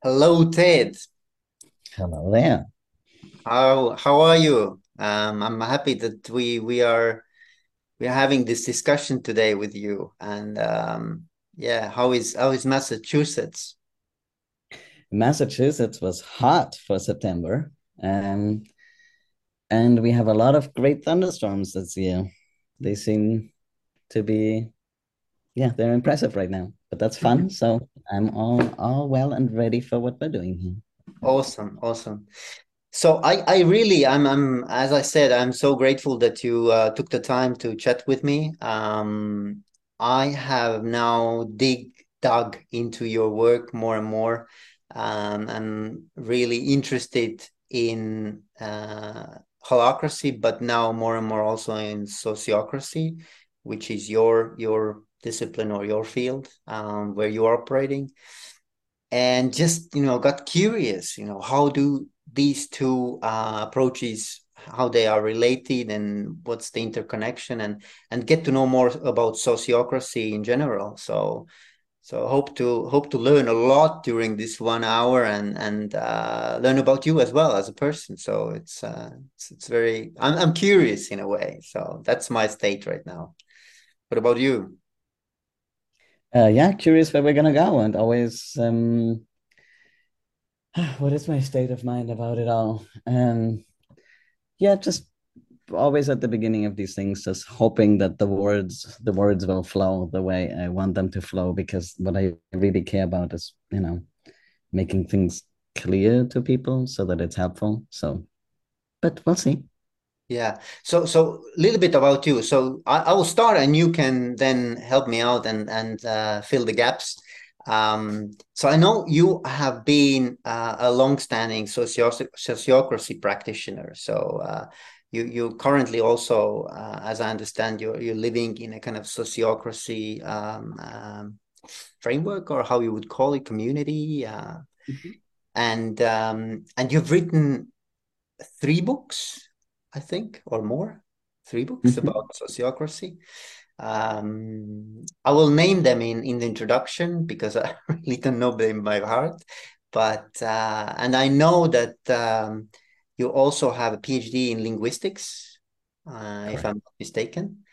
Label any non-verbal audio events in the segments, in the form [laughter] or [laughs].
Hello, Ted. Hello there. How how are you? Um, I'm happy that we we are we are having this discussion today with you. And um, yeah, how is how is Massachusetts? Massachusetts was hot for September, um, and we have a lot of great thunderstorms this year. They seem to be, yeah, they're impressive right now, but that's fun. So I'm all all well and ready for what we're doing here. Awesome, awesome. So I I really I'm I'm as I said I'm so grateful that you uh, took the time to chat with me. Um, I have now dig dug into your work more and more. Um, I'm really interested in uh, holacracy, but now more and more also in sociocracy, which is your your discipline or your field um, where you're operating. And just you know got curious you know how do these two uh, approaches how they are related and what's the interconnection and and get to know more about sociocracy in general. So so hope to hope to learn a lot during this one hour and and uh, learn about you as well as a person. So it's uh, it's, it's very I'm, I'm curious in a way. So that's my state right now. What about you Uh, yeah, curious where we're gonna go, and always, um, [sighs] what is my state of mind about it all? Um, yeah, just always at the beginning of these things just hoping that the words the words will flow the way I want them to flow because what I really care about is you know making things clear to people so that it's helpful so but we'll see Yeah. So so a little bit about you. So I, I will start and you can then help me out and and uh, fill the gaps. Um, so I know you have been uh, a long-standing socio sociocracy practitioner. So uh, you you currently also, uh, as I understand, you're you're living in a kind of sociocracy um, um, framework or how you would call it, community. Uh, Mhm. and um, and you've written three books. I think, or more, three books Mhm. about sociocracy. Um, I will name them in, in the introduction because I [laughs] really don't know them by heart. But, uh, and I know that um, you also have a PhD in linguistics, uh, if I'm not mistaken.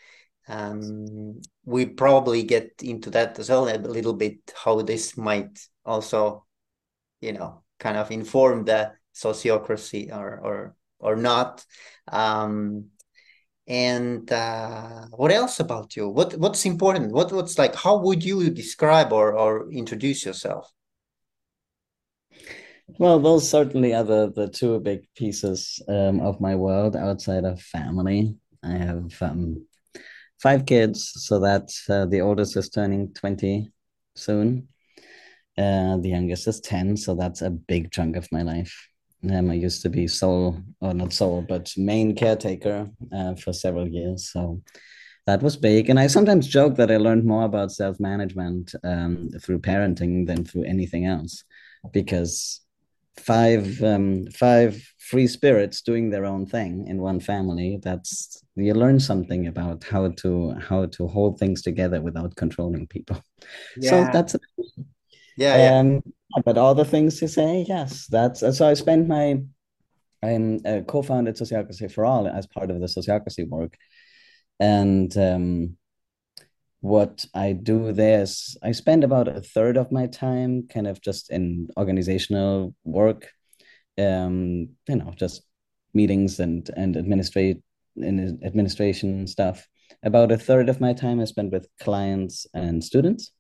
Um, we probably get into that as well a little bit, how this might also, you know, kind of inform the sociocracy or, or, or not. Um, and uh, what else about you? What what's important? What what's like? How would you describe or or introduce yourself? well those certainly are the the two big pieces um, of my world outside of family I have um, five kids so that uh, the oldest is turning 20 soon Uh, the youngest is 10, so that's a big chunk of my life. Um, I used to be sole, or not sole, but main caretaker uh, for several years. So that was big. And I sometimes joke that I learned more about self management um, through parenting than through anything else, because five um, five free spirits doing their own thing in one family that's you learn something about how to how to hold things together without controlling people so Yeah, that's yeah, yeah. um, but all the things to say, yes, that's so. I spent my I'm uh, co-founded Sociocracy for All as part of the sociocracy work, and um, what I do there is I spend about a third of my time kind of just in organizational work, um, you know, just meetings and and administrate in administration stuff. About a third of my time I spend with clients and students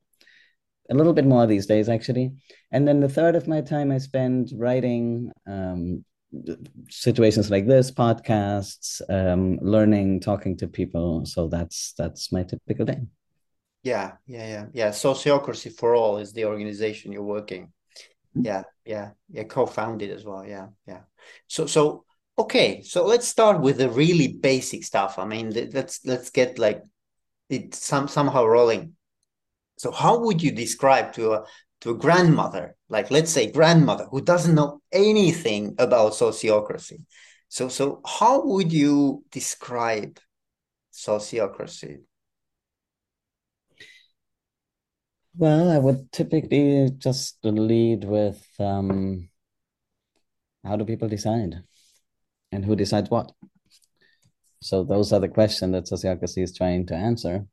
a little bit more these days actually and then the third of my time i spend writing um, situations like this podcasts um, learning talking to people so that's that's my typical day Yeah, yeah, yeah, yeah. Sociocracy for All is the organization you're working. Yeah, yeah, yeah. Co-founded as well. Yeah, yeah. So, so okay. So let's start with the really basic stuff. I mean, let's let's get like it some somehow rolling. So how would you describe to a to a grandmother, like let's say grandmother who doesn't know anything about sociocracy? So so how would you describe sociocracy? Well, I would typically just lead with um, how do people decide and who decides what? So those are the questions that sociocracy is trying to answer.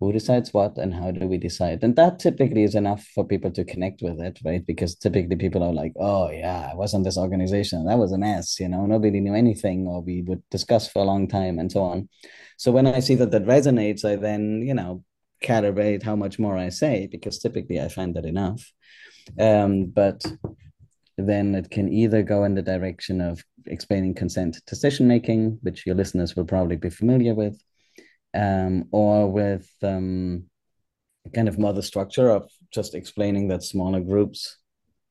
Who decides what and how do we decide? And that typically is enough for people to connect with it, right? Because typically people are like, oh, yeah, I was on this organization. That was a mess. You know, nobody knew anything, or we would discuss for a long time and so on. So when I see that that resonates, I then, you know, calibrate how much more I say because typically I find that enough. Um, but then it can either go in the direction of explaining consent decision making, which your listeners will probably be familiar with, um, or with um, kind of mother structure of just explaining that smaller groups,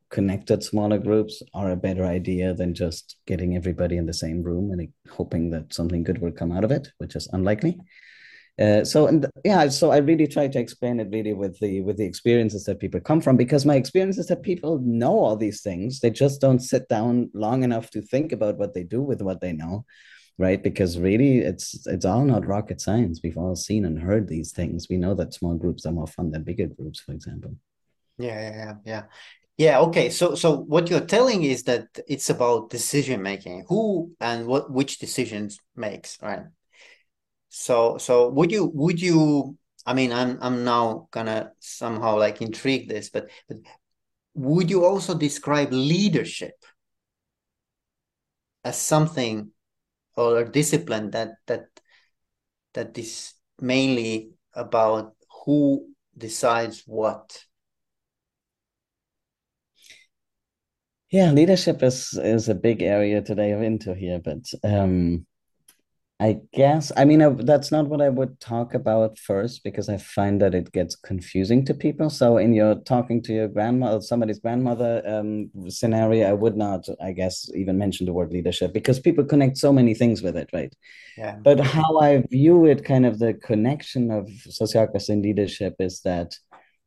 connected smaller groups, are a better idea than just getting everybody in the same room and hoping that something good will come out of it, which is unlikely. Uh, so and yeah, so I really try to explain it really with the with the experiences that people come from because my experience is that people know all these things. They just don't sit down long enough to think about what they do with what they know, right? Because really, it's it's all not rocket science. We've all seen and heard these things. We know that small groups are more fun than bigger groups, for example. Yeah, yeah, yeah, yeah. Okay. So so what you're telling is that it's about decision making. Who and what which decisions makes, right? So so would you would you I mean I'm I'm now gonna somehow like intrigue this, but but would you also describe leadership as something or discipline that that that is mainly about who decides what? Yeah, leadership is is a big area to dive into here, but um I guess, I mean, I, that's not what I would talk about first because I find that it gets confusing to people. So, in your talking to your grandmother, somebody's grandmother um, scenario, I would not, I guess, even mention the word leadership because people connect so many things with it, right? Yeah. But how I view it, kind of the connection of sociocracy and leadership is that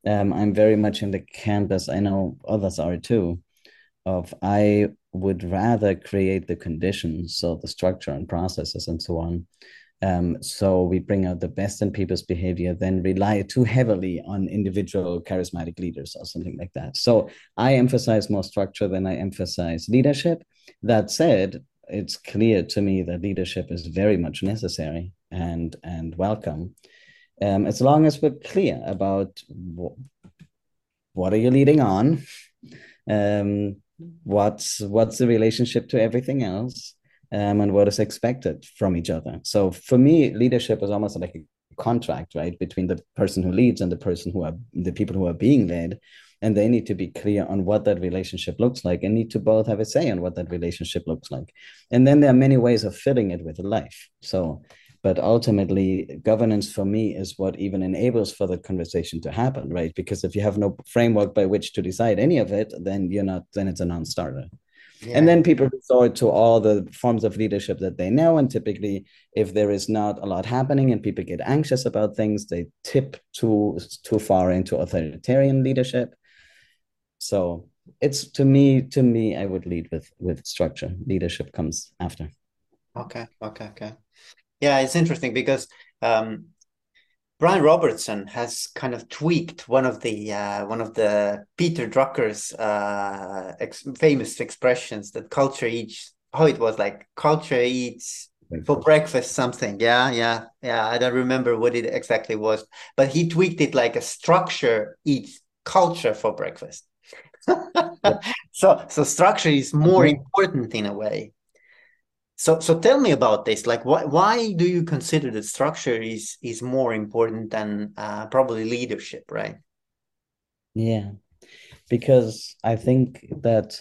um, I'm very much in the camp, as I know others are too, of I would rather create the conditions, so the structure and processes and so on. Um, so we bring out the best in people's behavior, then rely too heavily on individual charismatic leaders or something like that. So I emphasize more structure than I emphasize leadership. That said, it's clear to me that leadership is very much necessary and and welcome, um, as long as we're clear about what are you leading on. Um, what's what's the relationship to everything else um, and what is expected from each other. So for me leadership is almost like a contract right between the person who leads and the person who are the people who are being led. And they need to be clear on what that relationship looks like and need to both have a say on what that relationship looks like. And then there are many ways of filling it with life. So but ultimately governance for me is what even enables for the conversation to happen right? Because if you have no framework by which to decide any of it then you're not then it's a non-starter. Yeah. and then people resort to all the forms of leadership that they know and typically if there is not a lot happening and people get anxious about things they tip too too far into authoritarian leadership. So it's to me to me i would lead with with structure. Leadership comes after. Okay okay okay yeah, it's interesting because um, Brian Robertson has kind of tweaked one of the uh, one of the Peter Drucker's uh, ex famous expressions that culture eats. How it was like culture eats for breakfast something. Yeah, yeah, yeah. I don't remember what it exactly was, but he tweaked it like a structure eats culture for breakfast. [laughs] so so structure is more important in a way so, so tell me about this. Like, why why do you consider that structure is is more important than uh, probably leadership, right? Yeah, because I think that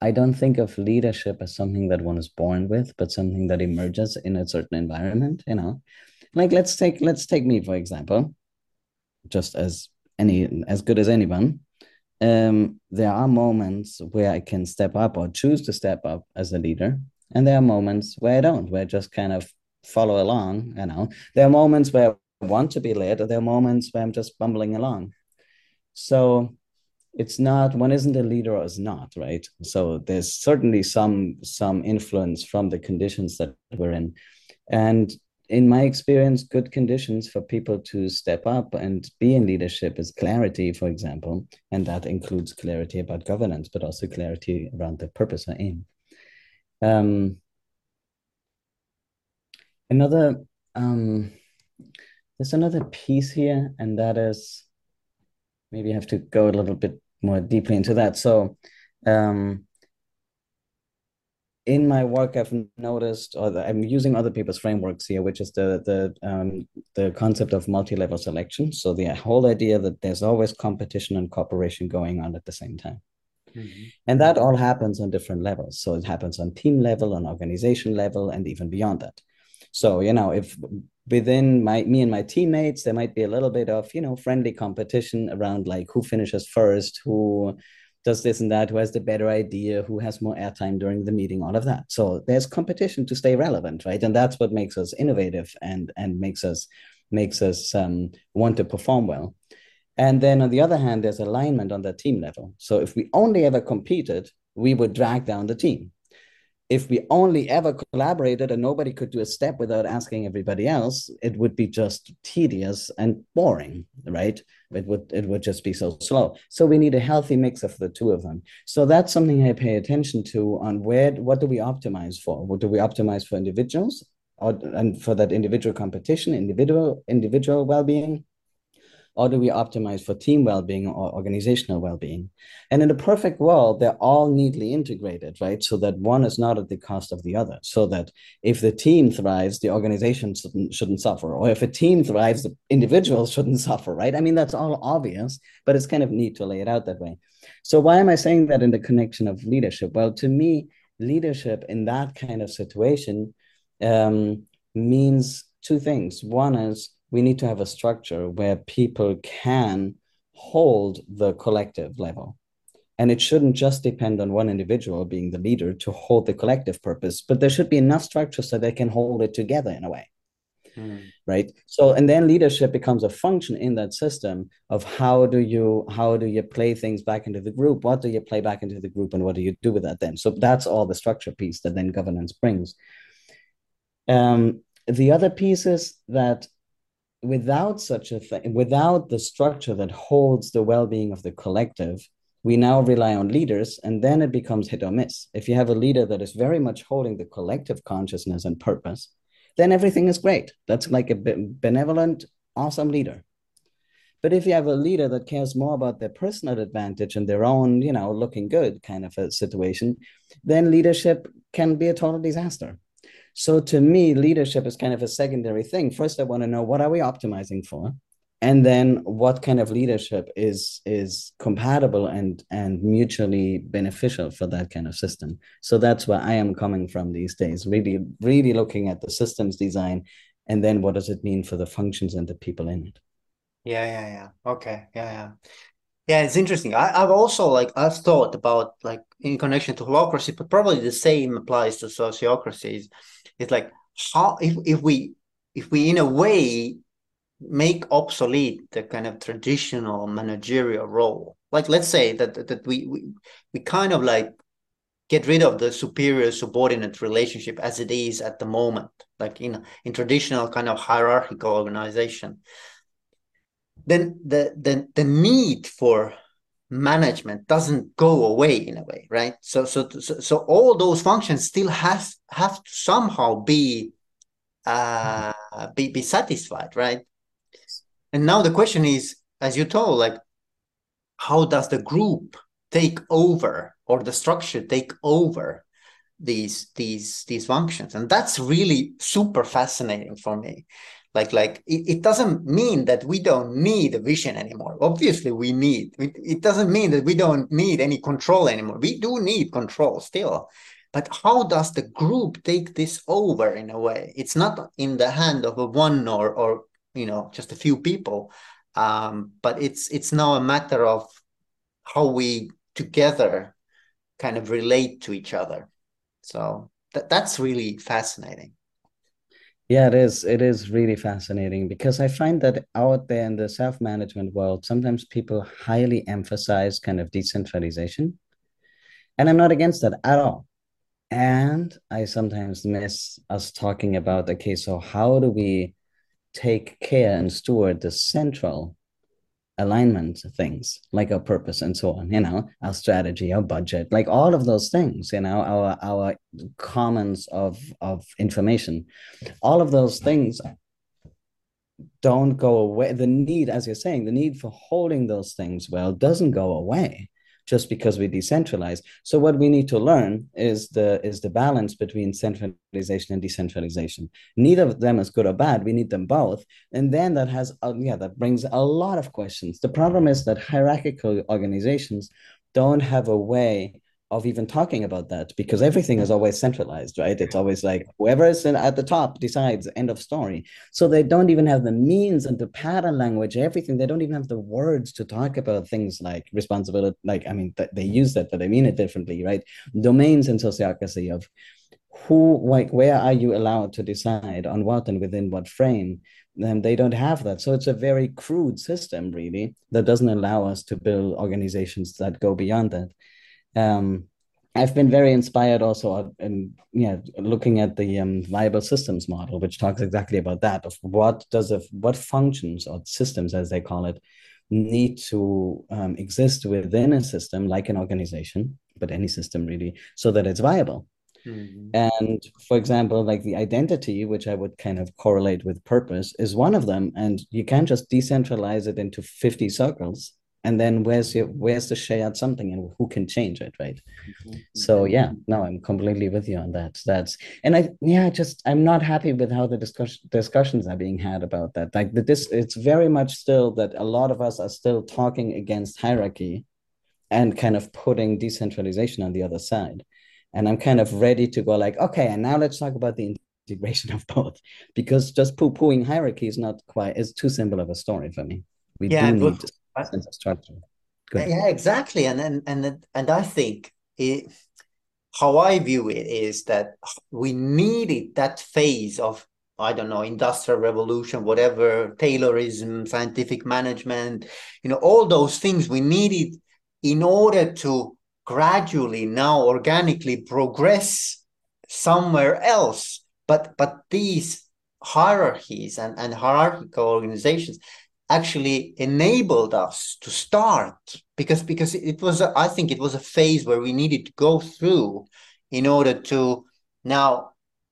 I don't think of leadership as something that one is born with, but something that emerges in a certain environment. You know, like let's take let's take me for example, just as any as good as anyone um, there are moments where I can step up or choose to step up as a leader, and there are moments where I don't, where I just kind of follow along. You know, there are moments where I want to be led, or there are moments where I'm just bumbling along. So it's not one isn't a leader or is not right. So there's certainly some some influence from the conditions that we're in, and in my experience, good conditions for people to step up and be in leadership is clarity, for example, and that includes clarity about governance, but also clarity around the purpose or aim. Um, another um, there's another piece here, and that is maybe I have to go a little bit more deeply into that. So um, in my work, I've noticed, or I'm using other people's frameworks here, which is the the um, the concept of multi-level selection. So the whole idea that there's always competition and cooperation going on at the same time, mm-hmm. and that all happens on different levels. So it happens on team level, on organization level, and even beyond that. So you know, if within my me and my teammates, there might be a little bit of you know friendly competition around like who finishes first, who does this and that, who has the better idea, who has more airtime during the meeting, all of that. So there's competition to stay relevant, right? And that's what makes us innovative and and makes us makes us um, want to perform well. And then on the other hand, there's alignment on the team level. So if we only ever competed, we would drag down the team if we only ever collaborated and nobody could do a step without asking everybody else, it would be just tedious and boring, right? It would it would just be so slow. So we need a healthy mix of the two of them. So that's something I pay attention to on where what do we optimize for? What do we optimize for individuals or and for that individual competition, individual individual well-being? Or do we optimize for team well-being or organizational well-being? And in a perfect world they're all neatly integrated right? So that one is not at the cost of the other. So that if the team thrives the organization shouldn't, shouldn't suffer. Or if a team thrives the individuals [laughs] shouldn't suffer right? I mean that's all obvious but it's kind of neat to lay it out that way. So why am i saying that in the connection of leadership? Well to me leadership in that kind of situation um, means two things. One is we need to have a structure where people can hold the collective level. And it shouldn't just depend on one individual being the leader to hold the collective purpose, but there should be enough structure so they can hold it together in a way. Mm. Right. So, and then leadership becomes a function in that system of how do you how do you play things back into the group? What do you play back into the group, and what do you do with that then? So that's all the structure piece that then governance brings. Um, the other piece is that without such a thing, without the structure that holds the well-being of the collective, we now rely on leaders, and then it becomes hit or miss. If you have a leader that is very much holding the collective consciousness and purpose, then everything is great. That's like a benevolent, awesome leader. But if you have a leader that cares more about their personal advantage and their own, you know, looking good kind of a situation, then leadership can be a total disaster. So to me, leadership is kind of a secondary thing. First, I want to know what are we optimizing for? And then what kind of leadership is is compatible and and mutually beneficial for that kind of system. So that's where I am coming from these days, really, really looking at the systems design and then what does it mean for the functions and the people in it. Yeah, yeah, yeah. Okay. Yeah, yeah. Yeah, it's interesting. I, I've also like I've thought about like in connection to holacracy, but probably the same applies to sociocracies it's like how if, if we if we in a way make obsolete the kind of traditional managerial role like let's say that that we we, we kind of like get rid of the superior subordinate relationship as it is at the moment like in in traditional kind of hierarchical organization then the the, the need for management doesn't go away in a way right? So so so, so all those functions still has have to somehow be uh be, be satisfied right? And now the question is as you told like how does the group take over or the structure take over these these these functions? And that's really super fascinating for me like like it, it doesn't mean that we don't need a vision anymore. Obviously we need it, it doesn't mean that we don't need any control anymore. We do need control still. But how does the group take this over in a way? It's not in the hand of a one or or you know just a few people. Um, but it's it's now a matter of how we together kind of relate to each other. So that, that's really fascinating yeah, it is. It is really fascinating because I find that out there in the self management world, sometimes people highly emphasize kind of decentralization. And I'm not against that at all. And I sometimes miss us talking about okay, so how do we take care and steward the central alignment things like our purpose and so on you know our strategy our budget like all of those things you know our our commons of of information. All of those things don't go away. The need as you're saying the need for holding those things well doesn't go away just because we decentralize. So what we need to learn is the is the balance between centralization and decentralization. Neither of them is good or bad. We need them both, and then that has uh, yeah that brings a lot of questions. The problem is that hierarchical organizations don't have a way of even talking about that because everything is always centralized, right? It's always like whoever is at the top decides, end of story. So they don't even have the means and the pattern language, everything. They don't even have the words to talk about things like responsibility. Like, I mean, they use that, but they mean it differently, right? Domains in sociocracy of who, like, where are you allowed to decide on what and within what frame? and they don't have that. So it's a very crude system, really, that doesn't allow us to build organizations that go beyond that um, I've been very inspired also in yeah looking at the um, viable systems model, which talks exactly about that of what does a what functions or systems as they call it need to um, exist within a system like an organization, but any system really, so that it's viable. Mm-hmm. And for example, like the identity, which I would kind of correlate with purpose, is one of them. And you can't just decentralize it into 50 circles and then where's your where's the shared something and who can change it right? Mm-hmm. so yeah no i'm completely with you on that. That's and i yeah just i'm not happy with how the discussion discussions are being had about that. Like the, this it's very much still that a lot of us are still talking against hierarchy and kind of putting decentralization on the other side. And i'm kind of ready to go like okay and now let's talk about the integration of both because just poo-pooing hierarchy is not quite is too simple of a story for me. We yeah, do need structure. Yeah, exactly. And and and and I think it, how I view it is that we needed that phase of I don't know industrial revolution, whatever Taylorism, scientific management, you know, all those things we needed in order to gradually now organically progress somewhere else. But but these hierarchies and, and hierarchical organizations actually enabled us to start because because it was I think it was a phase where we needed to go through in order to now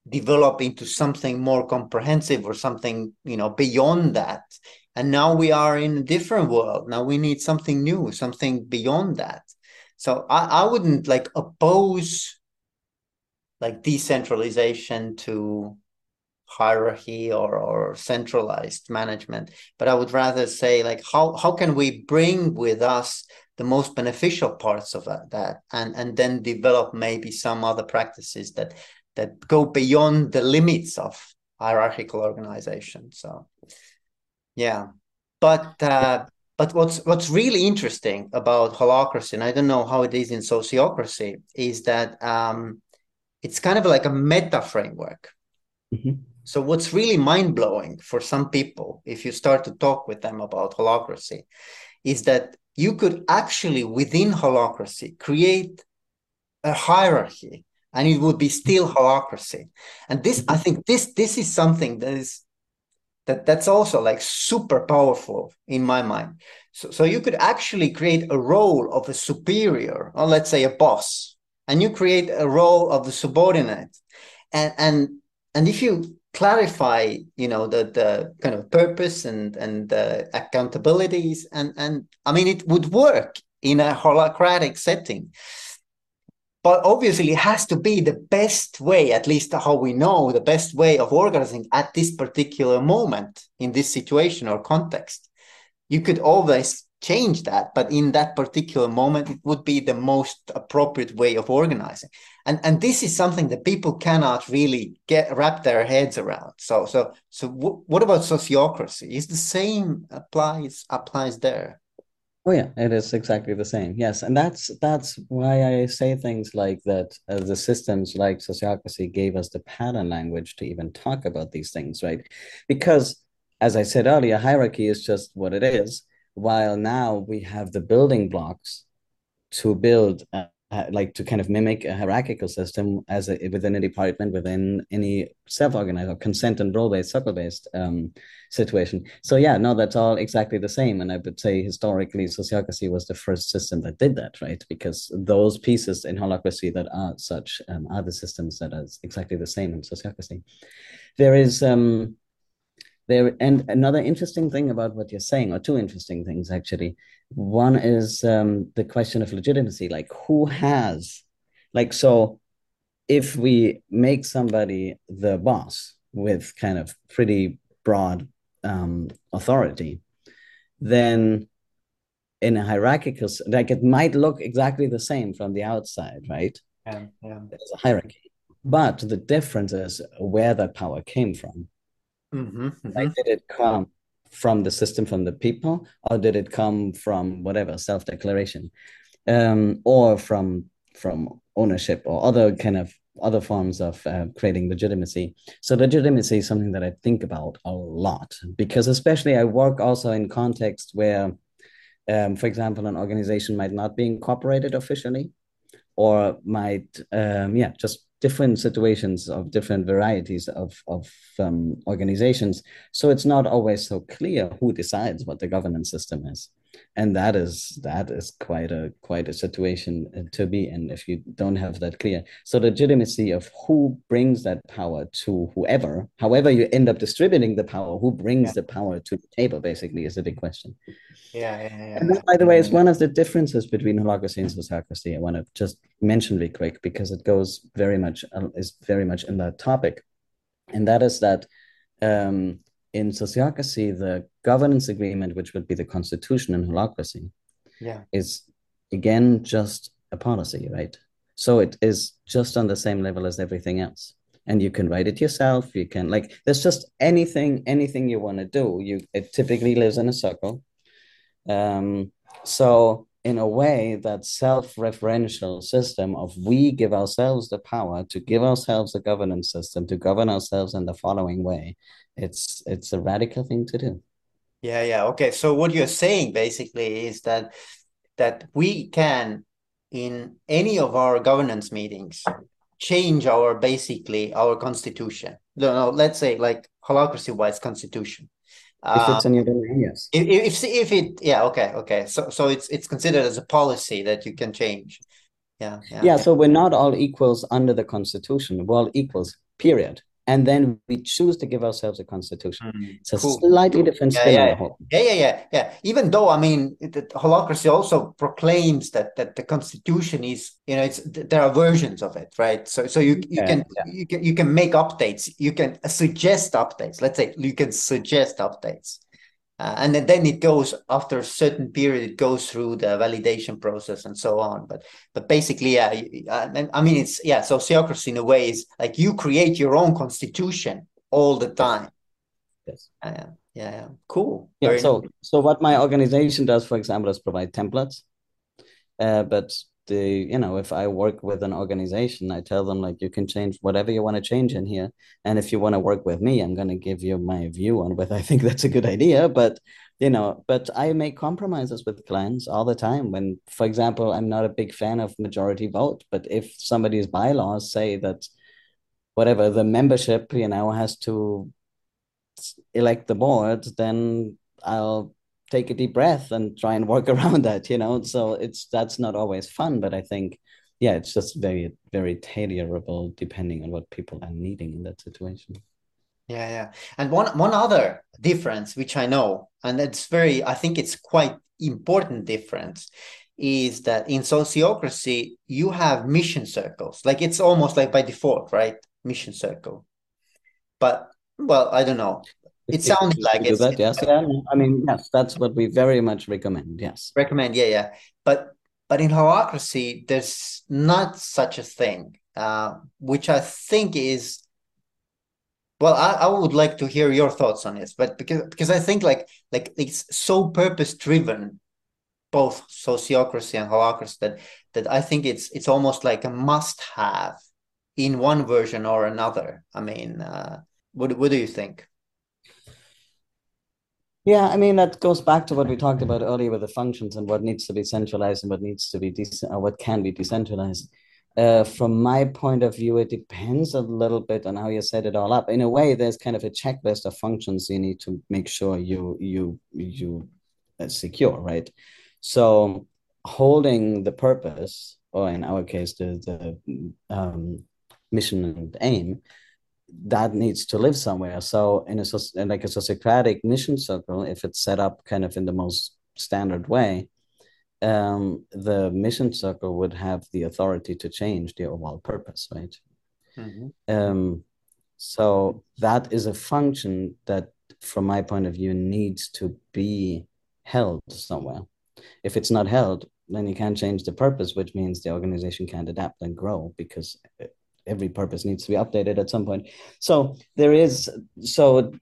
develop into something more comprehensive or something you know beyond that. And now we are in a different world. Now we need something new something beyond that. So i, I wouldn't like oppose like decentralization to hierarchy or, or centralized management. But i would rather say like how, how can we bring with us the most beneficial parts of that and and then develop maybe some other practices that that go beyond the limits of hierarchical organization? So yeah. But uh, but what's what's really interesting about holacracy, and i don't know how it is in sociocracy is that um, it's kind of like a meta framework. Mm-hmm. So what's really mind blowing for some people, if you start to talk with them about holacracy, is that you could actually within holacracy create a hierarchy and it would be still holacracy. And this, I think this this is something that is that that's also like super powerful in my mind. So, so you could actually create a role of a superior, or let's say a boss, and you create a role of the subordinate. And and and if you clarify you know the the kind of purpose and and the accountabilities. And and i mean it would work in a holacratic setting. But obviously it has to be the best way at least how we know the best way of organizing at this particular moment in this situation or context. You could always change that but in that particular moment it would be the most appropriate way of organizing and and this is something that people cannot really get wrap their heads around. So so so w- what about sociocracy? Is the same applies applies there? Oh yeah it is exactly the same yes. And that's that's why i say things like that uh, the systems like sociocracy gave us the pattern language to even talk about these things right? Because as i said earlier hierarchy is just what it is while now we have the building blocks to build a uh, like to kind of mimic a hierarchical system as a, within a department within any self-organized or consent and role-based circle-based um, situation. So yeah no that's all exactly the same. And i would say historically sociocracy was the first system that did that right? Because those pieces in holacracy that are such um, are the systems that are exactly the same in sociocracy. There is um there and another interesting thing about what you're saying or two interesting things actually. One is um, the question of legitimacy like who has like so if we make somebody the boss with kind of pretty broad um, authority then in a hierarchical like it might look exactly the same from the outside right? Yeah, yeah. there's a hierarchy. But the difference is where that power came from Mm-hmm, mm-hmm. Like, did it come from the system, from the people, or did it come from whatever self declaration, um, or from from ownership or other kind of other forms of uh, creating legitimacy. So legitimacy is something that I think about a lot because especially I work also in context where, um, for example, an organization might not be incorporated officially, or might um, yeah just different situations of different varieties of, of um, organizations. So it's not always so clear who decides what the governance system is. And that is that is quite a quite a situation to be in if you don't have that clear. So the legitimacy of who brings that power to whoever, however you end up distributing the power, who brings yeah. the power to the table, basically, is a big question. Yeah, yeah, yeah. And that, by the way, is one of the differences between holacracy and sociocracy. I want to just mention really quick because it goes very much uh, is very much in that topic, and that is that um, in sociocracy, the governance agreement, which would be the constitution in holacracy, yeah, is again just a policy, right? So it is just on the same level as everything else. And you can write it yourself you can like there's just anything anything you want to do. You it typically lives in a circle. Um, so in a way, that self-referential system of we give ourselves the power to give ourselves a governance system to govern ourselves in the following way, it's it's a radical thing to do. Yeah, yeah. Okay. So what you're saying basically is that that we can in any of our governance meetings change our basically our constitution. No, no, let's say like holacracy wise constitution if it's um, in your domain, yes. If, if if it yeah okay okay so so it's it's considered as a policy that you can change. Yeah, yeah. Yeah. So we're not all equals under the Constitution. We're all equals. Period and then we choose to give ourselves a constitution. Mm, it's a cool. slightly different spin yeah, yeah. on the Yeah, yeah, yeah, yeah. Even though I mean, the holacracy also proclaims that that the constitution is, you know, it's there are versions of it, right? So so you you yeah, can you can you can make updates, you can suggest updates. Let's say you can suggest updates. Uh, and then, then it goes after a certain period it goes through the validation process and so on. But but basically yeah I, I mean it's yeah sociocracy in a way is like you create your own constitution all the time. Yes. Uh, yeah yeah. Cool. Yeah Very so nice. so what my organization does for example is provide templates. Uh, but the you know if i work with an organization i tell them like you can change whatever you want to change in here and if you want to work with me i'm going to give you my view on whether i think that's a good idea. But you know but i make compromises with clients all the time when for example i'm not a big fan of majority vote but if somebody's bylaws say that whatever the membership you know has to elect the board then i'll take a deep breath and try and work [laughs] around that you know? So it's that's not always fun but i think yeah it's just very very tailorable depending on what people are needing in that situation. Yeah yeah. And one one other difference which i know and it's very i think it's quite important difference is that in sociocracy you have mission circles. Like it's almost like by default right? Mission circle. But well i don't know it sounds like it's, that, yes. Yeah, I mean, yes, that's what we very much recommend. Yes. Recommend, yeah, yeah. But but in holacracy, there's not such a thing, uh, which I think is well, I, I would like to hear your thoughts on this, but because because I think like like it's so purpose driven, both sociocracy and holacracy that that I think it's it's almost like a must have in one version or another. I mean, uh, what what do you think? Yeah, I mean that goes back to what we talked about earlier with the functions and what needs to be centralized and what needs to be de- or what can be decentralized. Uh, from my point of view, it depends a little bit on how you set it all up. In a way, there's kind of a checklist of functions you need to make sure you you you uh, secure, right? So holding the purpose, or in our case, the the um, mission and aim, that needs to live somewhere. So in a like a sociocratic mission circle, if it's set up kind of in the most standard way, um, the mission circle would have the authority to change the overall purpose, right? Mm-hmm. Um, so that is a function that, from my point of view, needs to be held somewhere. If it's not held, then you can't change the purpose, which means the organization can't adapt and grow because every purpose needs to be updated at some point. So there is so,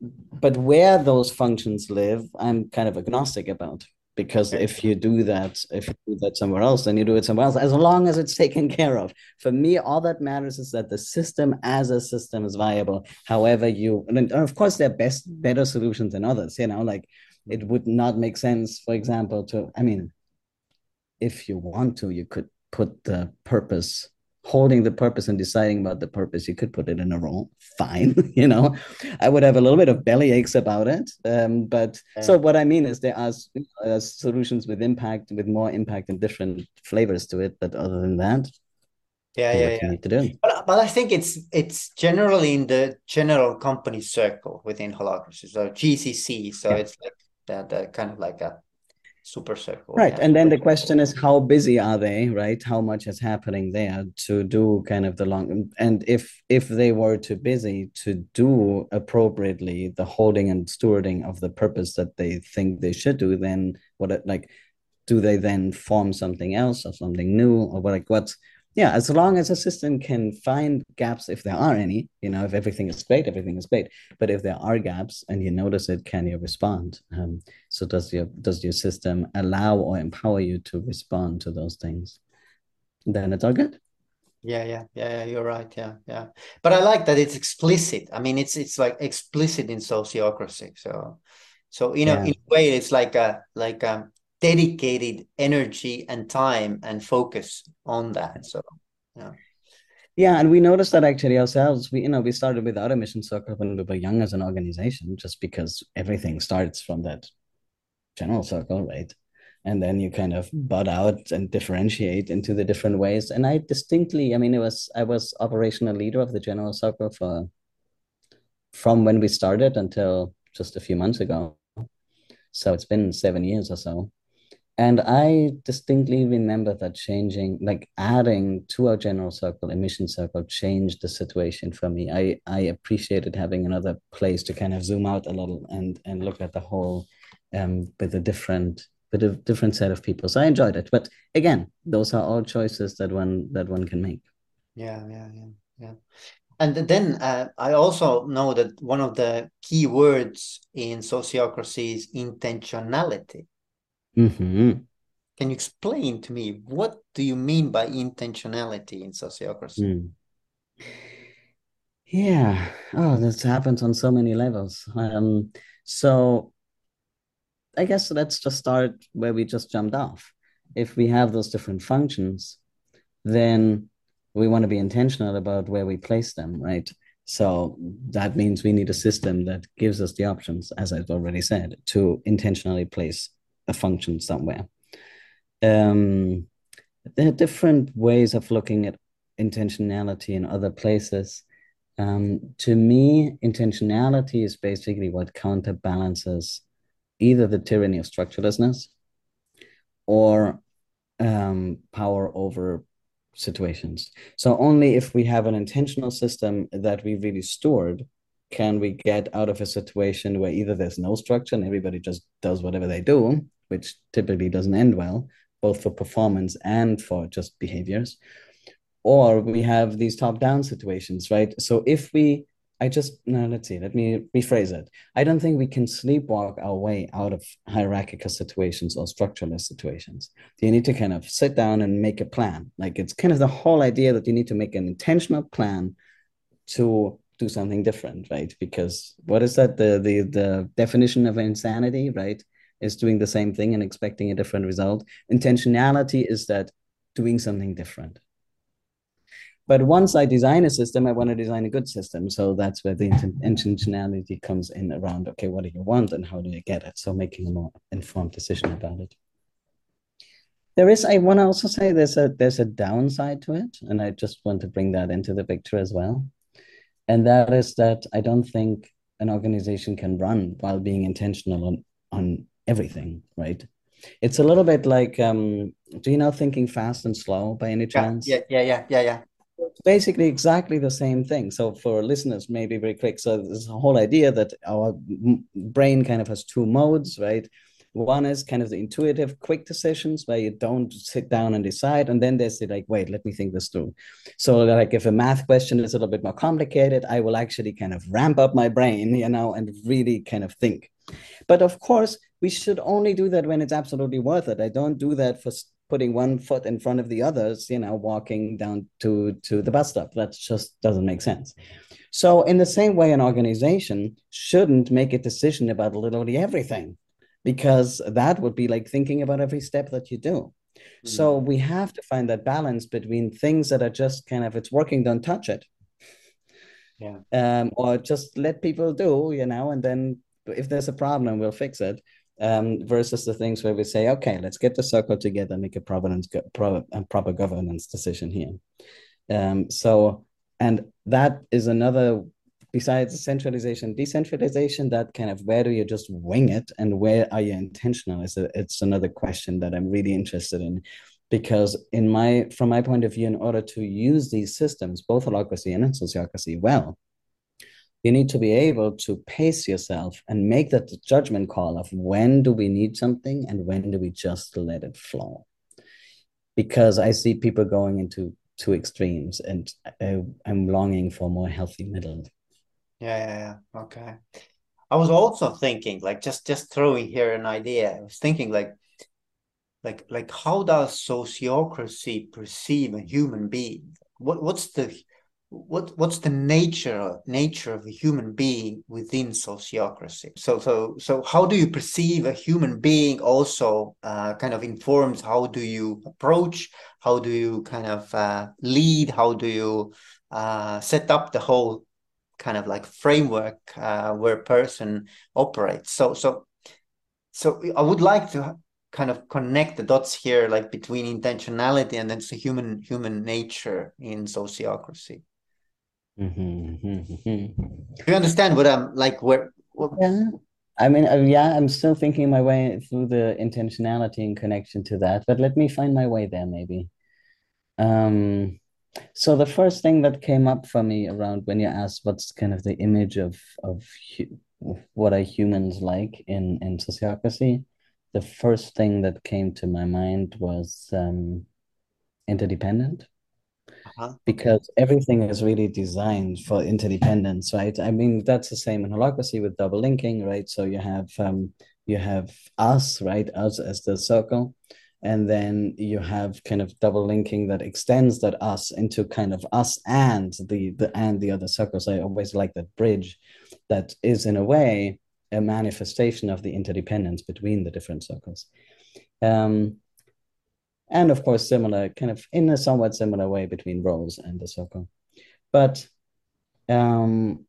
but where those functions live, I'm kind of agnostic about because if you do that if you do that somewhere else then you do it somewhere else as long as it's taken care of for me all that matters is that the system as a system is viable however you and of course there are best better solutions than others you know like it would not make sense for example to i mean if you want to you could put the purpose holding the purpose and deciding about the purpose, you could put it in a role. Fine, [laughs] you know. I would have a little bit of belly aches about it. Um, but yeah. so what I mean is there are uh, solutions with impact, with more impact and different flavors to it. But other than that, yeah, yeah, yeah. To do. But, but I think it's it's generally in the general company circle within Holacracy, so GCC. So yeah. it's like that, that kind of like a super circle right and then the question is how busy are they right? How much is happening there to do kind of the long and if if they were too busy to do appropriately the holding and stewarding of the purpose that they think they should do then what like do they then form something else or something new or what like what's yeah, as long as a system can find gaps, if there are any, you know, if everything is great, everything is great. But if there are gaps and you notice it, can you respond? Um, so does your does your system allow or empower you to respond to those things? Then it's all good. Yeah, yeah, yeah, yeah. You're right. Yeah, yeah. But I like that it's explicit. I mean, it's it's like explicit in sociocracy. So, so you know, yeah. in a way, it's like a like a dedicated energy and time and focus on that. So, yeah. Yeah, and we noticed that actually ourselves. We, you know, we started without a mission circle when we were young as an organization, just because everything starts from that general circle, right? And then you kind of bud out and differentiate into the different ways. And I distinctly, I mean, it was I was operational leader of the general circle for from when we started until just a few months ago. So it's been seven years or so. And I distinctly remember that changing, like adding to our general circle, emission circle, changed the situation for me. I, I appreciated having another place to kind of zoom out a little and and look at the whole um, with a different with a different set of people. So I enjoyed it. But again, those are all choices that one that one can make. Yeah, yeah, yeah, yeah. And then uh, I also know that one of the key words in sociocracy is intentionality. Mm-hmm. Can you explain to me what do you mean by intentionality in sociocracy? Mm. Yeah. Oh, this happens on so many levels. Um, so I guess let's just start where we just jumped off. If we have those different functions, then we want to be intentional about where we place them, right? So that means we need a system that gives us the options, as I've already said, to intentionally place a function somewhere. Um, there are different ways of looking at intentionality in other places. Um, to me, intentionality is basically what counterbalances either the tyranny of structurelessness or um, power over situations. So only if we have an intentional system that we really stored can we get out of a situation where either there's no structure and everybody just does whatever they do, which typically doesn't end well, both for performance and for just behaviors, or we have these top down situations, right? So if we, I just, no, let's see, let me rephrase it. I don't think we can sleepwalk our way out of hierarchical situations or structureless situations. You need to kind of sit down and make a plan. Like it's kind of the whole idea that you need to make an intentional plan to do something different, right? Because what is that? The the the definition of insanity, right? Is doing the same thing and expecting a different result. Intentionality is that doing something different. But once I design a system, I want to design a good system. So that's where the intentionality comes in around, okay, what do you want and how do you get it? So making a more informed decision about it. There is, I want to also say there's a there's a downside to it, and I just want to bring that into the picture as well. And that is that I don't think an organization can run while being intentional on on everything, right? It's a little bit like um, do you know thinking fast and slow by any chance? Yeah, yeah, yeah, yeah, yeah basically exactly the same thing. So for listeners, maybe very quick. So a whole idea that our brain kind of has two modes, right? One is kind of the intuitive, quick decisions where you don't sit down and decide. And then there's the like, wait, let me think this through. So, like, if a math question is a little bit more complicated, I will actually kind of ramp up my brain, you know, and really kind of think. But of course, we should only do that when it's absolutely worth it. I don't do that for putting one foot in front of the others, you know, walking down to to the bus stop. That just doesn't make sense. So, in the same way, an organization shouldn't make a decision about literally everything, because that would be like thinking about every step that you do. Mm-hmm. So we have to find that balance between things that are just kind of it's working, don't touch it. Yeah. Um, or just let people do, you know, and then if there's a problem, we'll fix it um, versus the things where we say, okay, let's get the circle together, make a provenance, pro, a proper governance decision here. Um, so, and that is another, besides centralization, decentralization, that kind of where do you just wing it and where are you intentional? Is a, it's another question that I'm really interested in because in my from my point of view in order to use these systems both holacracy and sociocracy well you need to be able to pace yourself and make that judgment call of when do we need something and when do we just let it flow. Because i see people going into two extremes and I, i'm longing for more healthy middle. Yeah yeah yeah. Okay. I was also thinking like just just throwing here an idea i was thinking like like like how does sociocracy perceive a human being? What what's the what what's the nature nature of a human being within sociocracy? So so so how do you perceive a human being also uh, kind of informs how do you approach how do you kind of uh, lead how do you uh, set up the whole kind of like framework uh, where a person operates? So so so i would like to kind of connect the dots here like between intentionality and then the human human nature in sociocracy Mm-hmm, mm-hmm. you understand what I'm like? Where? What... Yeah, I mean, uh, yeah, I'm still thinking my way through the intentionality in connection to that, but let me find my way there, maybe. Um, so the first thing that came up for me around when you asked what's kind of the image of of what are humans like in in sociocracy, the first thing that came to my mind was um, interdependent uh-huh. because everything is really designed for interdependence, right? I mean, that's the same in holacracy with double linking, right? So you have um, you have us, right? Us as the circle, and then you have kind of double linking that extends that us into kind of us and the the and the other circles. I always like that bridge, that is in a way a manifestation of the interdependence between the different circles. Um, and of course similar kind of in a somewhat similar way between roles and the circle but um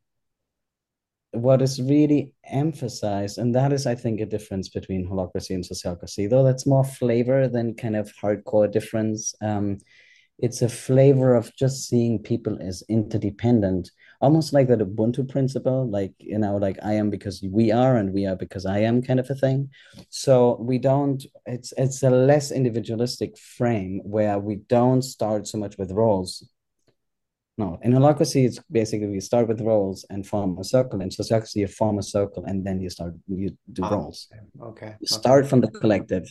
what is really emphasized and that is i think a difference between holacracy and sociocracy though that's more flavor than kind of hardcore difference um it's a flavor of just seeing people as interdependent almost like that ubuntu principle like you know like i am because we are and we are because i am kind of a thing. So we don't it's it's a less individualistic frame where we don't start so much with roles. No in holacracy it's basically we start with roles and form a circle in sociocracy you form a circle and then you start you do oh, roles. okay you start from the collective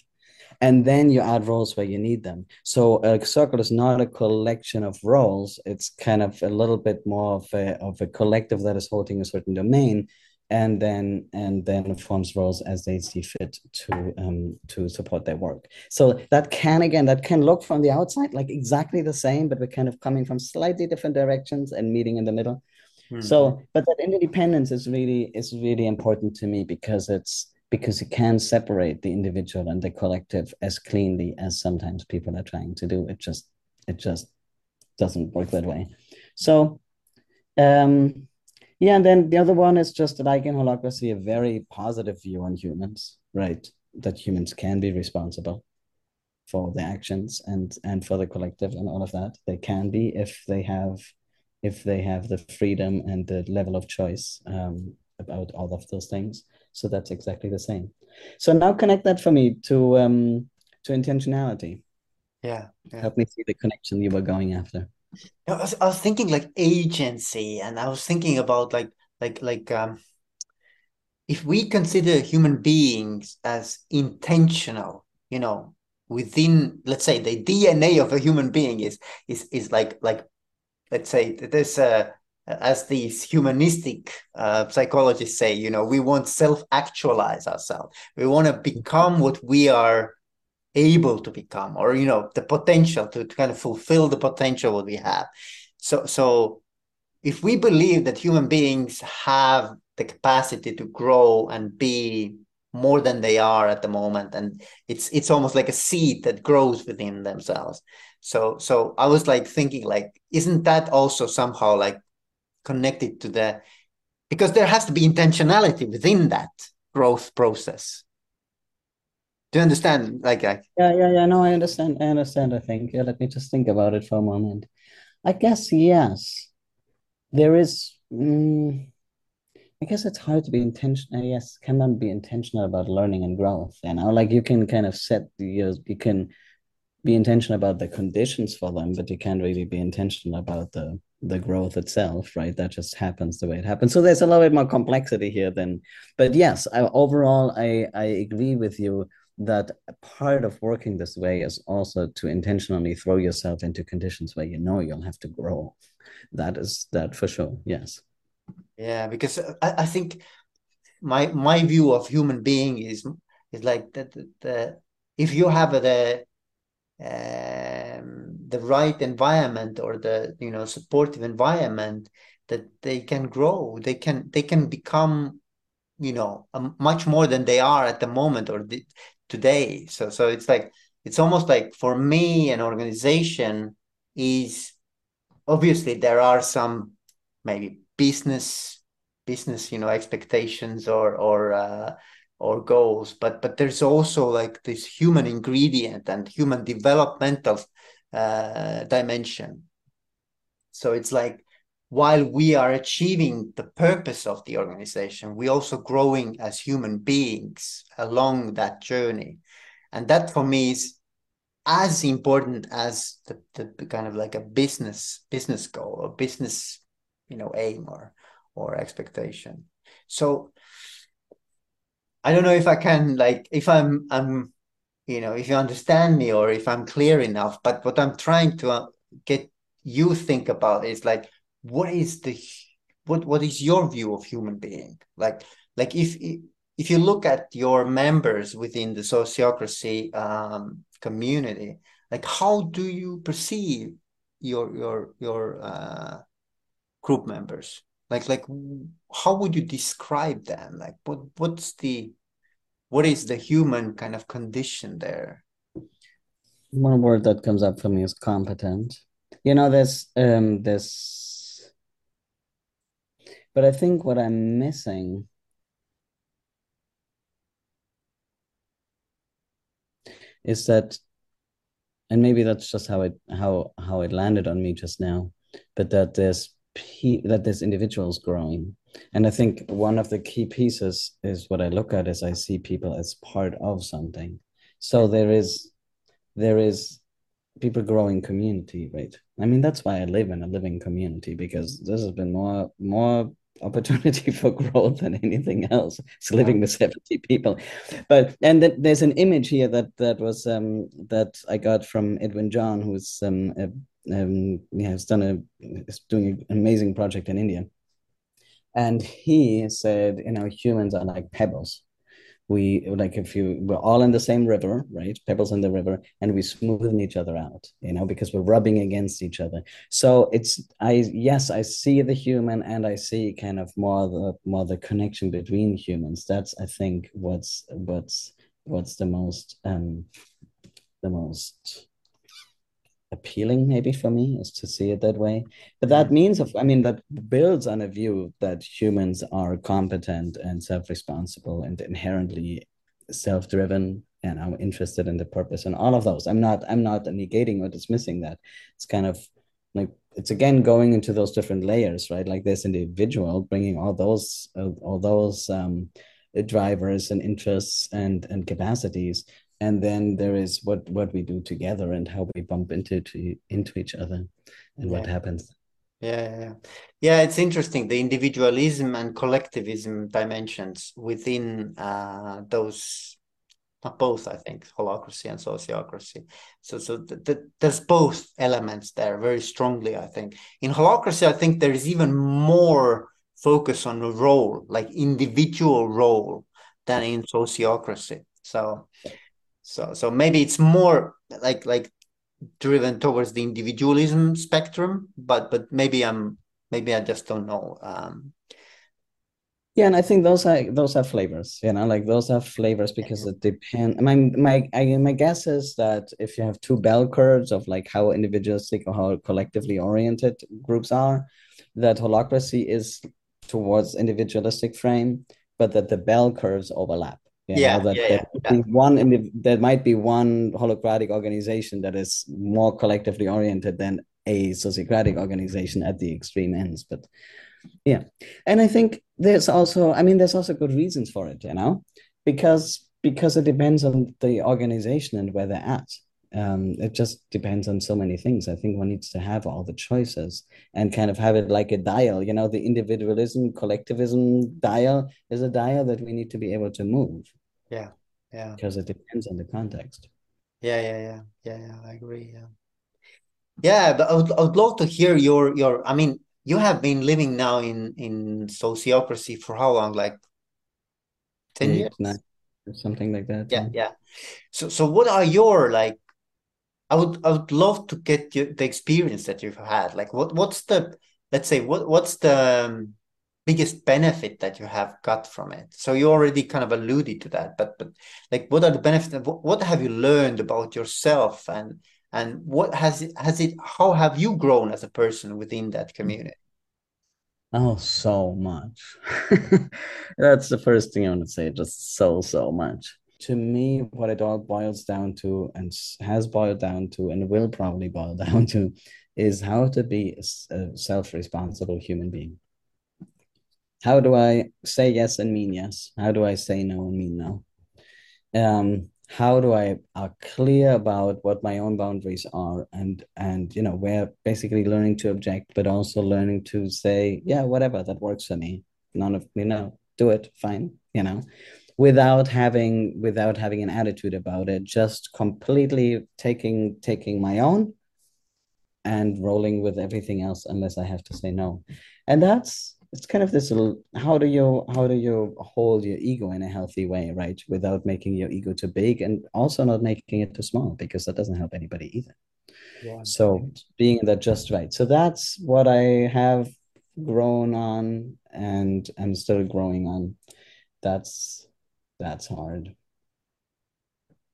and then you add roles where you need them. So a circle is not a collection of roles; it's kind of a little bit more of a of a collective that is holding a certain domain, and then and then forms roles as they see fit to um to support their work. So that can again that can look from the outside like exactly the same, but we're kind of coming from slightly different directions and meeting in the middle. So, but that independence is really is really important to me because it's because it can separate the individual and the collective as cleanly as sometimes people are trying to do. It just it just doesn't work that way. So, um, yeah, and then the other one is just like in holacracy, a very positive view on humans, right? That humans can be responsible for their actions and and for the collective and all of that. They can be if they have if they have the freedom and the level of choice um, about all of those things. So that's exactly the same. So now connect that for me to um, to intentionality. Yeah, yeah. Help me see the connection you were going after. I was, I was thinking like agency, and I was thinking about like like like um, if we consider human beings as intentional, you know, within let's say the DNA of a human being is is is like like let's say there's a as these humanistic uh, psychologists say, you know, we want self-actualize ourselves. We want to become what we are able to become, or you know, the potential to, to kind of fulfill the potential what we have. So, so if we believe that human beings have the capacity to grow and be more than they are at the moment, and it's it's almost like a seed that grows within themselves. So, so I was like thinking, like, isn't that also somehow like connected to the because there has to be intentionality within that growth process. Do you understand? Like I... yeah yeah yeah. No i understand. I understand i think. Yeah let me just think about it for a moment. I guess yes. There is mm, i guess it's hard to be intentional yes cannot be intentional about learning and growth you know? Like you can kind of set the you can be intentional about the conditions for them but you can't really be intentional about the the growth itself, right? That just happens the way it happens. So there's a little bit more complexity here than, but yes, I, overall, I, I agree with you that part of working this way is also to intentionally throw yourself into conditions where you know you'll have to grow. That is that for sure. Yes. Yeah, because I, I think my my view of human being is is like that the, the if you have the um, the right environment or the you know supportive environment that they can grow. They can they can become you know much more than they are at the moment or the, today. So so it's like it's almost like for me an organization is obviously there are some maybe business business you know expectations or or uh, or goals but but there's also like this human ingredient and human developmental uh, dimension. So it's like while we are achieving the purpose of the organization we also growing as human beings along that journey. And that for me is as important as the, the kind of like a business business goal or business you know aim or or expectation. So I don't know if I can like if I'm I'm you know if you understand me or if I'm clear enough. But what I'm trying to uh, get you think about is like what is the what what is your view of human being like like if if you look at your members within the sociocracy um, community like how do you perceive your your your uh, group members like like how would you describe them like what what's the what is the human kind of condition there? One word that comes up for me is competent. You know there's um this but i think what i'm missing is that and maybe that's just how it how how it landed on me just now but that there's that there's individuals growing. And i think one of the key pieces is what i look at is i see people as part of something. So there is there is people growing community right? I mean that's why i live in a living community because this has been more more opportunity [laughs] for growth than anything else. It's living with 70 people. But and th- there's an image here that that was um that i got from edwin john who's um a um, yeah, has done a is doing an amazing project in India, and he said, you know, humans are like pebbles. we like if you we're all in the same river right? Pebbles in the river and we smoothen each other out you know because we're rubbing against each other. So it's i yes i see the human and i see kind of more the more the connection between humans. That's i think what's what's what's the most um the most appealing maybe for me is to see it that way. But that mm-hmm. means of i mean that builds on a view that humans are competent and self-responsible and inherently self-driven and i'm interested in the purpose and all of those. I'm not i'm not negating or dismissing that. It's kind of like it's again going into those different layers right? Like this individual bringing all those all those um drivers and interests and and capacities and then there is what what we do together and how we bump into to, into each other and yeah. what happens. Yeah, yeah yeah. It's interesting the individualism and collectivism dimensions within uh, those both i think holacracy and sociocracy. So so th- th- there's both elements there very strongly i think. In holacracy i think there is even more focus on the role like individual role than in sociocracy. So so so maybe it's more like like driven towards the individualism spectrum, but but maybe I'm maybe I just don't know. Um, yeah, and I think those are those are flavors, you know, like those are flavors because it depends. My my I, my guess is that if you have two bell curves of like how individualistic or how collectively oriented groups are, that holacracy is towards individualistic frame, but that the bell curves overlap. You yeah, that yeah, there, yeah. one in the, there might be one holacratic organization that is more collectively oriented than a sociocratic organization at the extreme ends. But yeah, and I think there's also, I mean, there's also good reasons for it, you know, because because it depends on the organization and where they're at um, it just depends on so many things. I think one needs to have all the choices and kind of have it like a dial. You know, the individualism, collectivism dial is a dial that we need to be able to move. Yeah, yeah. Because it depends on the context. Yeah, yeah, yeah, yeah, yeah. I agree. Yeah, yeah. But I would, I would love to hear your your. I mean, you have been living now in in sociocracy for how long? Like ten years, nine, something like that. Yeah, yeah. So, so what are your like I would I would love to get you, the experience that you've had. Like what what's the let's say what what's the um, biggest benefit that you have got from it? So you already kind of alluded to that, but but like what are the benefits? What, what have you learned about yourself and and what has it has it how have you grown as a person within that community? Oh, so much. [laughs] That's the first thing I want to say. Just so, so much to me, what it all boils down to, and has boiled down to, and will probably boil [laughs] down to, is how to be a self responsible human being. How do I say yes and mean yes? How do I say no and mean no? Um, how do I are clear about what my own boundaries are and and you know we're basically learning to object but also learning to say yeah whatever that works for me none of you know do it fine you know without having without having an attitude about it just completely taking taking my own and rolling with everything else unless i have to say no. And that's it's kind of this little how do you how do you hold your ego in a healthy way right? Without making your ego too big and also not making it too small because that doesn't help anybody either. So being that just right. So that's what i have grown on and i'm still growing on. That's that's hard.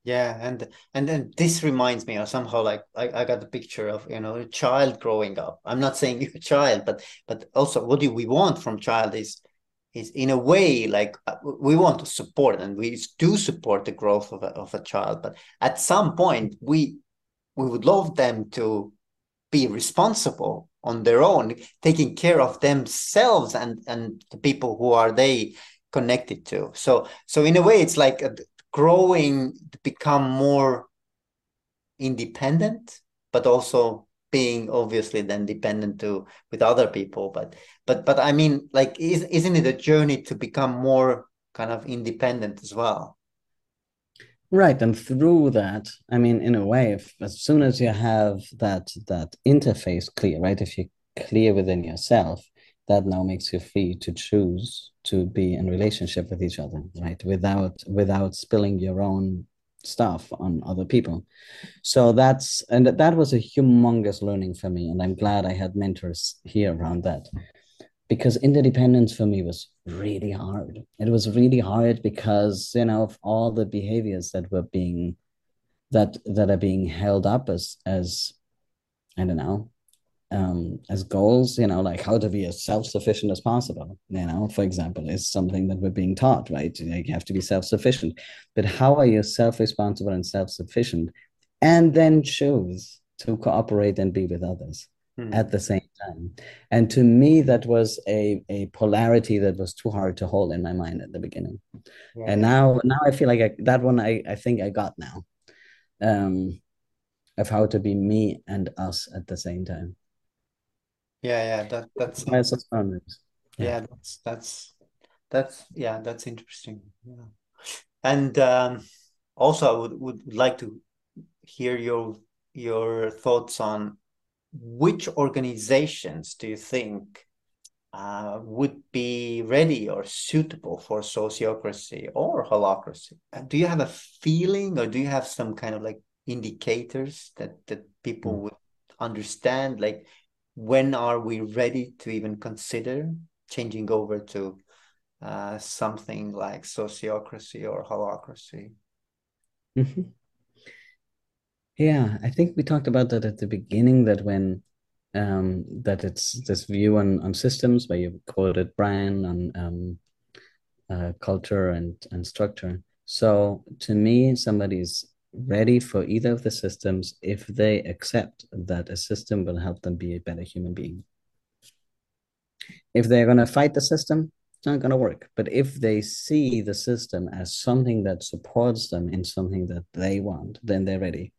Yeah and and then this reminds me of somehow like I, I got the picture of you know a child growing up. I'm not saying [laughs] you're a child but but also what do we want from child is is in a way like uh, we want to support and we do support the growth of a, of a child but at some point we we would love them to be responsible on their own taking care of themselves and and the people who are they connected to. So so in a way it's like uh, growing to become more independent but also being obviously then dependent to with other people. But but but i mean like is, isn't it a journey to become more kind of independent as well? Right and through that i mean in a way if, as soon as you have that that interface clear right if you're clear within yourself that now makes you free to choose to be in relationship with each other right? Without without spilling your own stuff on other people. So that's and that was a humongous learning for me and i'm glad i had mentors here around that. Because interdependence for me was really hard. It was really hard because you know of all the behaviors that were being that that are being held up as as i don't know um, as goals, you know, like how to be as self-sufficient as possible, you know, for example, is something that we're being taught, right? Like you have to be self-sufficient. But how are you self-responsible and self-sufficient and then choose to cooperate and be with others mm. at the same time? And to me, that was a, a polarity that was too hard to hold in my mind at the beginning. Yeah. And now now I feel like I, that one I, I think I got now. Um, of how to be me and us at the same time. Yeah, yeah, that that's. Yeah. yeah, that's that's that's yeah, that's interesting. Yeah. And um, also I would, would like to hear your your thoughts on which organizations do you think uh, would be ready or suitable for sociocracy or holacracy? Do you have a feeling or do you have some kind of like indicators that that people mm. would understand like when are we ready to even consider changing over to uh, something like sociocracy or holacracy? Mm-hmm. Yeah, I think we talked about that at the beginning. That when um, that it's this view on on systems where you quoted Brian on um, uh, culture and and structure. So to me, somebody's ready for either of the systems if they accept that a system will help them be a better human being. If they're going to fight the system, it's not going to work. But if they see the system as something that supports them in something that they want, then they're ready.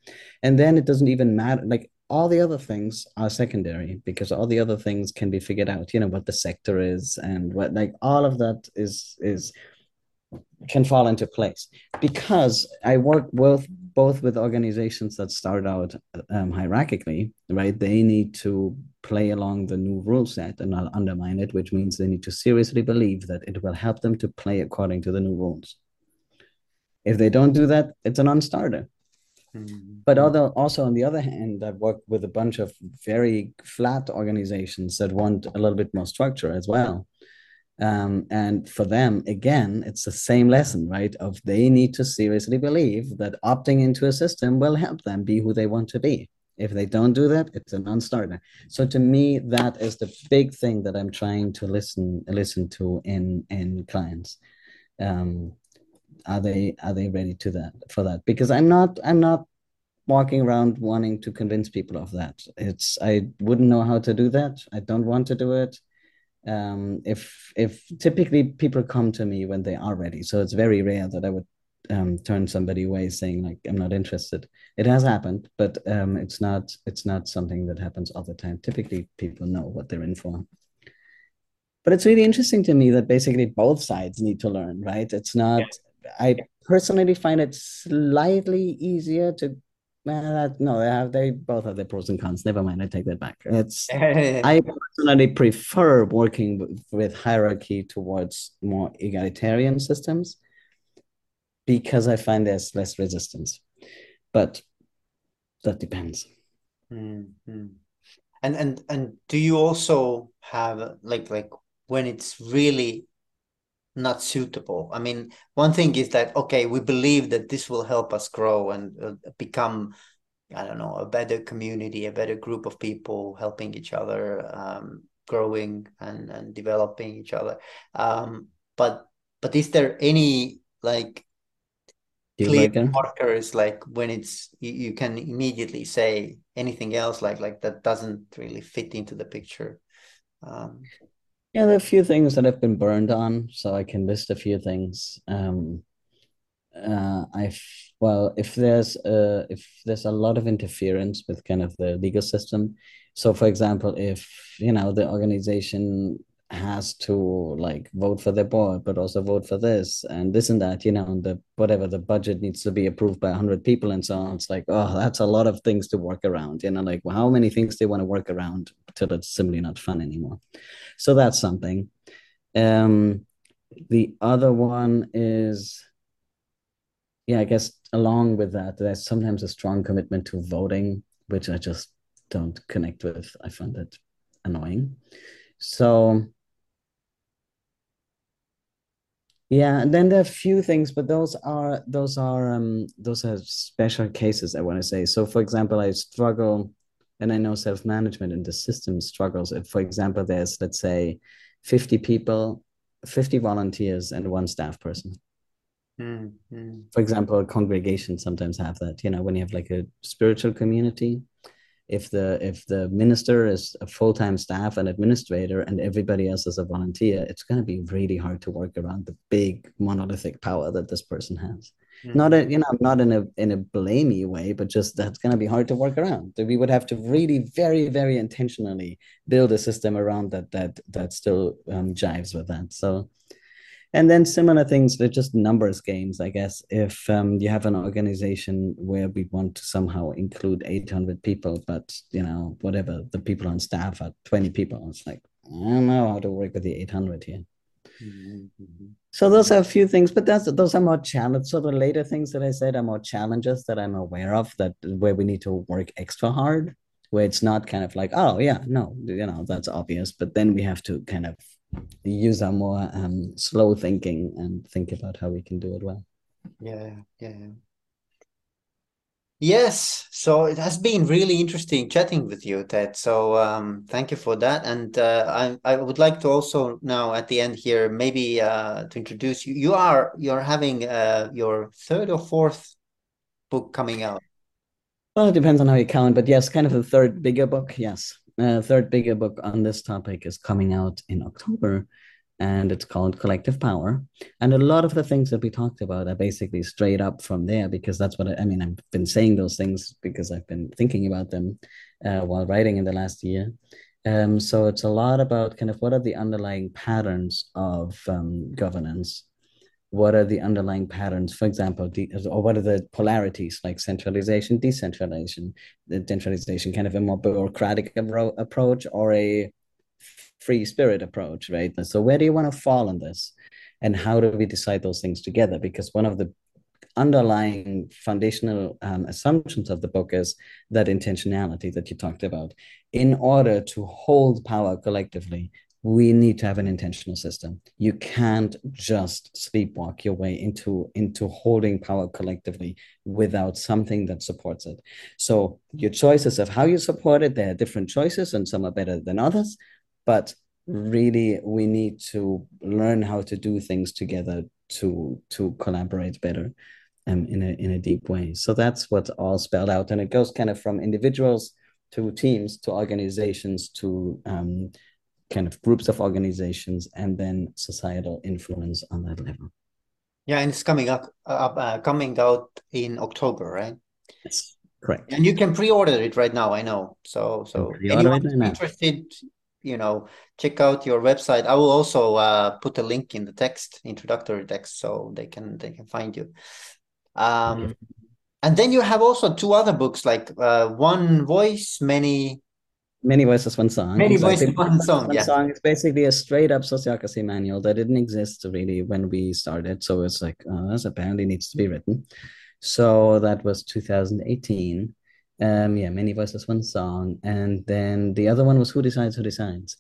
And then it doesn't even matter. Like all the other things are secondary because all the other things can be figured out. You know what the sector is and what like all of that is is can fall into place because I work with both with organizations that start out um, hierarchically, right? They need to play along the new rule set and not undermine it, which means they need to seriously believe that it will help them to play according to the new rules. If they don't do that, it's a non-starter. Mm-hmm. But other, also on the other hand, I've worked with a bunch of very flat organizations that want a little bit more structure as well. Um, and for them, again, it's the same lesson, right? Of they need to seriously believe that opting into a system will help them be who they want to be. If they don't do that, it's a non-starter. So to me, that is the big thing that I'm trying to listen listen to in in clients. Um, are they are they ready to that for that? Because I'm not I'm not walking around wanting to convince people of that. It's I wouldn't know how to do that. I don't want to do it um, if if typically people come to me when they are ready. So it's very rare that i would um, turn somebody away saying like i'm not interested. It has happened but um, it's not it's not something that happens all the time. Typically people know what they're in for. But it's really interesting to me that basically both sides need to learn right? It's not yeah. i personally find it slightly easier to well, no, they have they both have their pros and cons. Never mind, I take that back. It's [laughs] I personally prefer working with, with hierarchy towards more egalitarian systems because I find there's less resistance. But that depends. Mm-hmm. And and and do you also have like like when it's really not suitable. I mean, one thing is that okay, we believe that this will help us grow and uh, become, I don't know, a better community, a better group of people helping each other, um, growing and and developing each other. Um, but but is there any like clear markers like when it's you, you can immediately say anything else like like that doesn't really fit into the picture um yeah, there are a few things that I've been burned on, so I can list a few things. Um, uh, I've well, if there's a if there's a lot of interference with kind of the legal system, so for example, if you know the organization has to like vote for their board, but also vote for this and this and that, you know, and the whatever the budget needs to be approved by hundred people and so on. It's like, oh, that's a lot of things to work around. You know, like well, how many things you want to work around? Till it's simply not fun anymore. So that's something. Um, the other one is, yeah, I guess along with that, there's sometimes a strong commitment to voting, which I just don't connect with. I find it annoying. So yeah, and then there are a few things, but those are those are um those are special cases I want to say. So for example, I struggle and I know self-management in the system struggles. If, for example, there's let's say 50 people, 50 volunteers and one staff person. Mm-hmm. For example, congregations sometimes have that, you know, when you have like a spiritual community, if the if the minister is a full-time staff and administrator and everybody else is a volunteer it's going to be really hard to work around the big monolithic power that this person has mm-hmm. not a you know not in a in a blamey way but just that's going to be hard to work around. We would have to really very very intentionally build a system around that that that still um, jives with that. So and then similar things they're just numbers games i guess. If um, you have an organization where we want to somehow include 800 people but you know whatever the people on staff are 20 people it's like i don't know how to work with the 800 here. Mm-hmm. So those are a few things but that's those are more challenges so the later things that i said are more challenges that i'm aware of that where we need to work extra hard where it's not kind of like oh yeah no you know that's obvious but then we have to kind of use our more um, slow thinking and think about how we can do it well. Yeah, yeah. Yes, so it has been really interesting chatting with you, Ted. So um, thank you for that. And uh, I I would like to also now at the end here maybe uh, to introduce you. You are you're having uh, your third or fourth book coming out. Well, it depends on how you count, but yes, kind of the third bigger book. Yes uh, third bigger book on this topic is coming out in October, and it's called Collective Power. And a lot of the things that we talked about are basically straight up from there because that's what I, I mean. I've been saying those things because I've been thinking about them uh, while writing in the last year. Um, so it's a lot about kind of what are the underlying patterns of um, governance what are the underlying patterns for example de- or what are the polarities like centralization decentralization the decentralization kind of a more bureaucratic abro- approach or a free spirit approach right? So where do you want to fall on this? And how do we decide those things together? Because one of the underlying foundational um, assumptions of the book is that intentionality that you talked about. In order to hold power collectively we need to have an intentional system. You can't just sleepwalk your way into into holding power collectively without something that supports it. So your choices of how you support it there are different choices and some are better than others but really we need to learn how to do things together to to collaborate better um, in a in a deep way so that's what's all spelled out and it goes kind of from individuals to teams to organizations to um, kind of groups of organizations and then societal influence on that level. Yeah, and it's coming up, up uh, coming out in October, right? Yes, correct. And you can pre-order it right now. I know. So, so anyone interested, you know, check out your website. I will also uh, put a link in the text, introductory text, so they can they can find you. Um, and then you have also two other books, like uh, one voice, many Many voices, one song. Many voices, one song. One yeah. song. It's basically a straight up sociocracy manual that didn't exist really when we started. So it's like, uh, this apparently needs to be written. So that was 2018. Um, yeah, many voices, one song. And then the other one was Who Decides, Who Decides,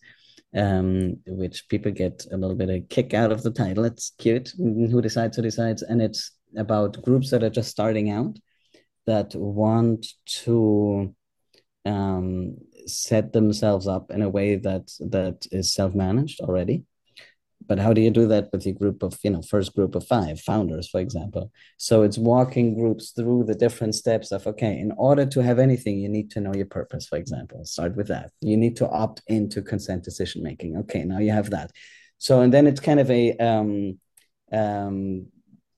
um, which people get a little bit of kick out of the title. It's cute. Who Decides, Who Decides. And it's about groups that are just starting out that want to um, set themselves up in a way that that is self-managed already but how do you do that with your group of you know first group of five founders for example? So it's walking groups through the different steps of okay in order to have anything you need to know your purpose for example. Start with that. You need to opt into consent decision making. Okay now you have that. So and then it's kind of a um um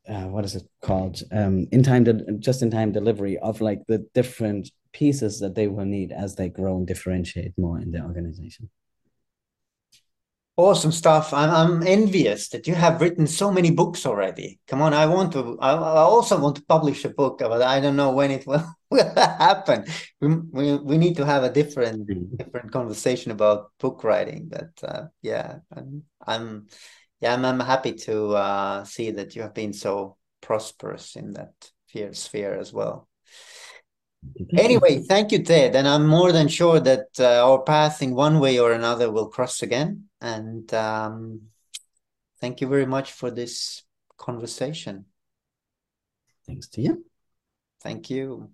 uh, what is it called? Um in time de- just in time delivery of like the different pieces that they will need as they grow and differentiate more in their organization. Awesome stuff. I'm I'm envious that you have written so many books already. Come on, I want to. I, I also want to publish a book, but I don't know when it will, [laughs] will happen. We, we we need to have a different different conversation about book writing. But uh, yeah, I'm I'm yeah I'm, I'm happy to uh, see that you have been so prosperous in that sphere sphere as well. Anyway, thank you, Ted. And I'm more than sure that uh, our path in one way or another will cross again. And um, thank you very much for this conversation. Thanks to you. Thank you.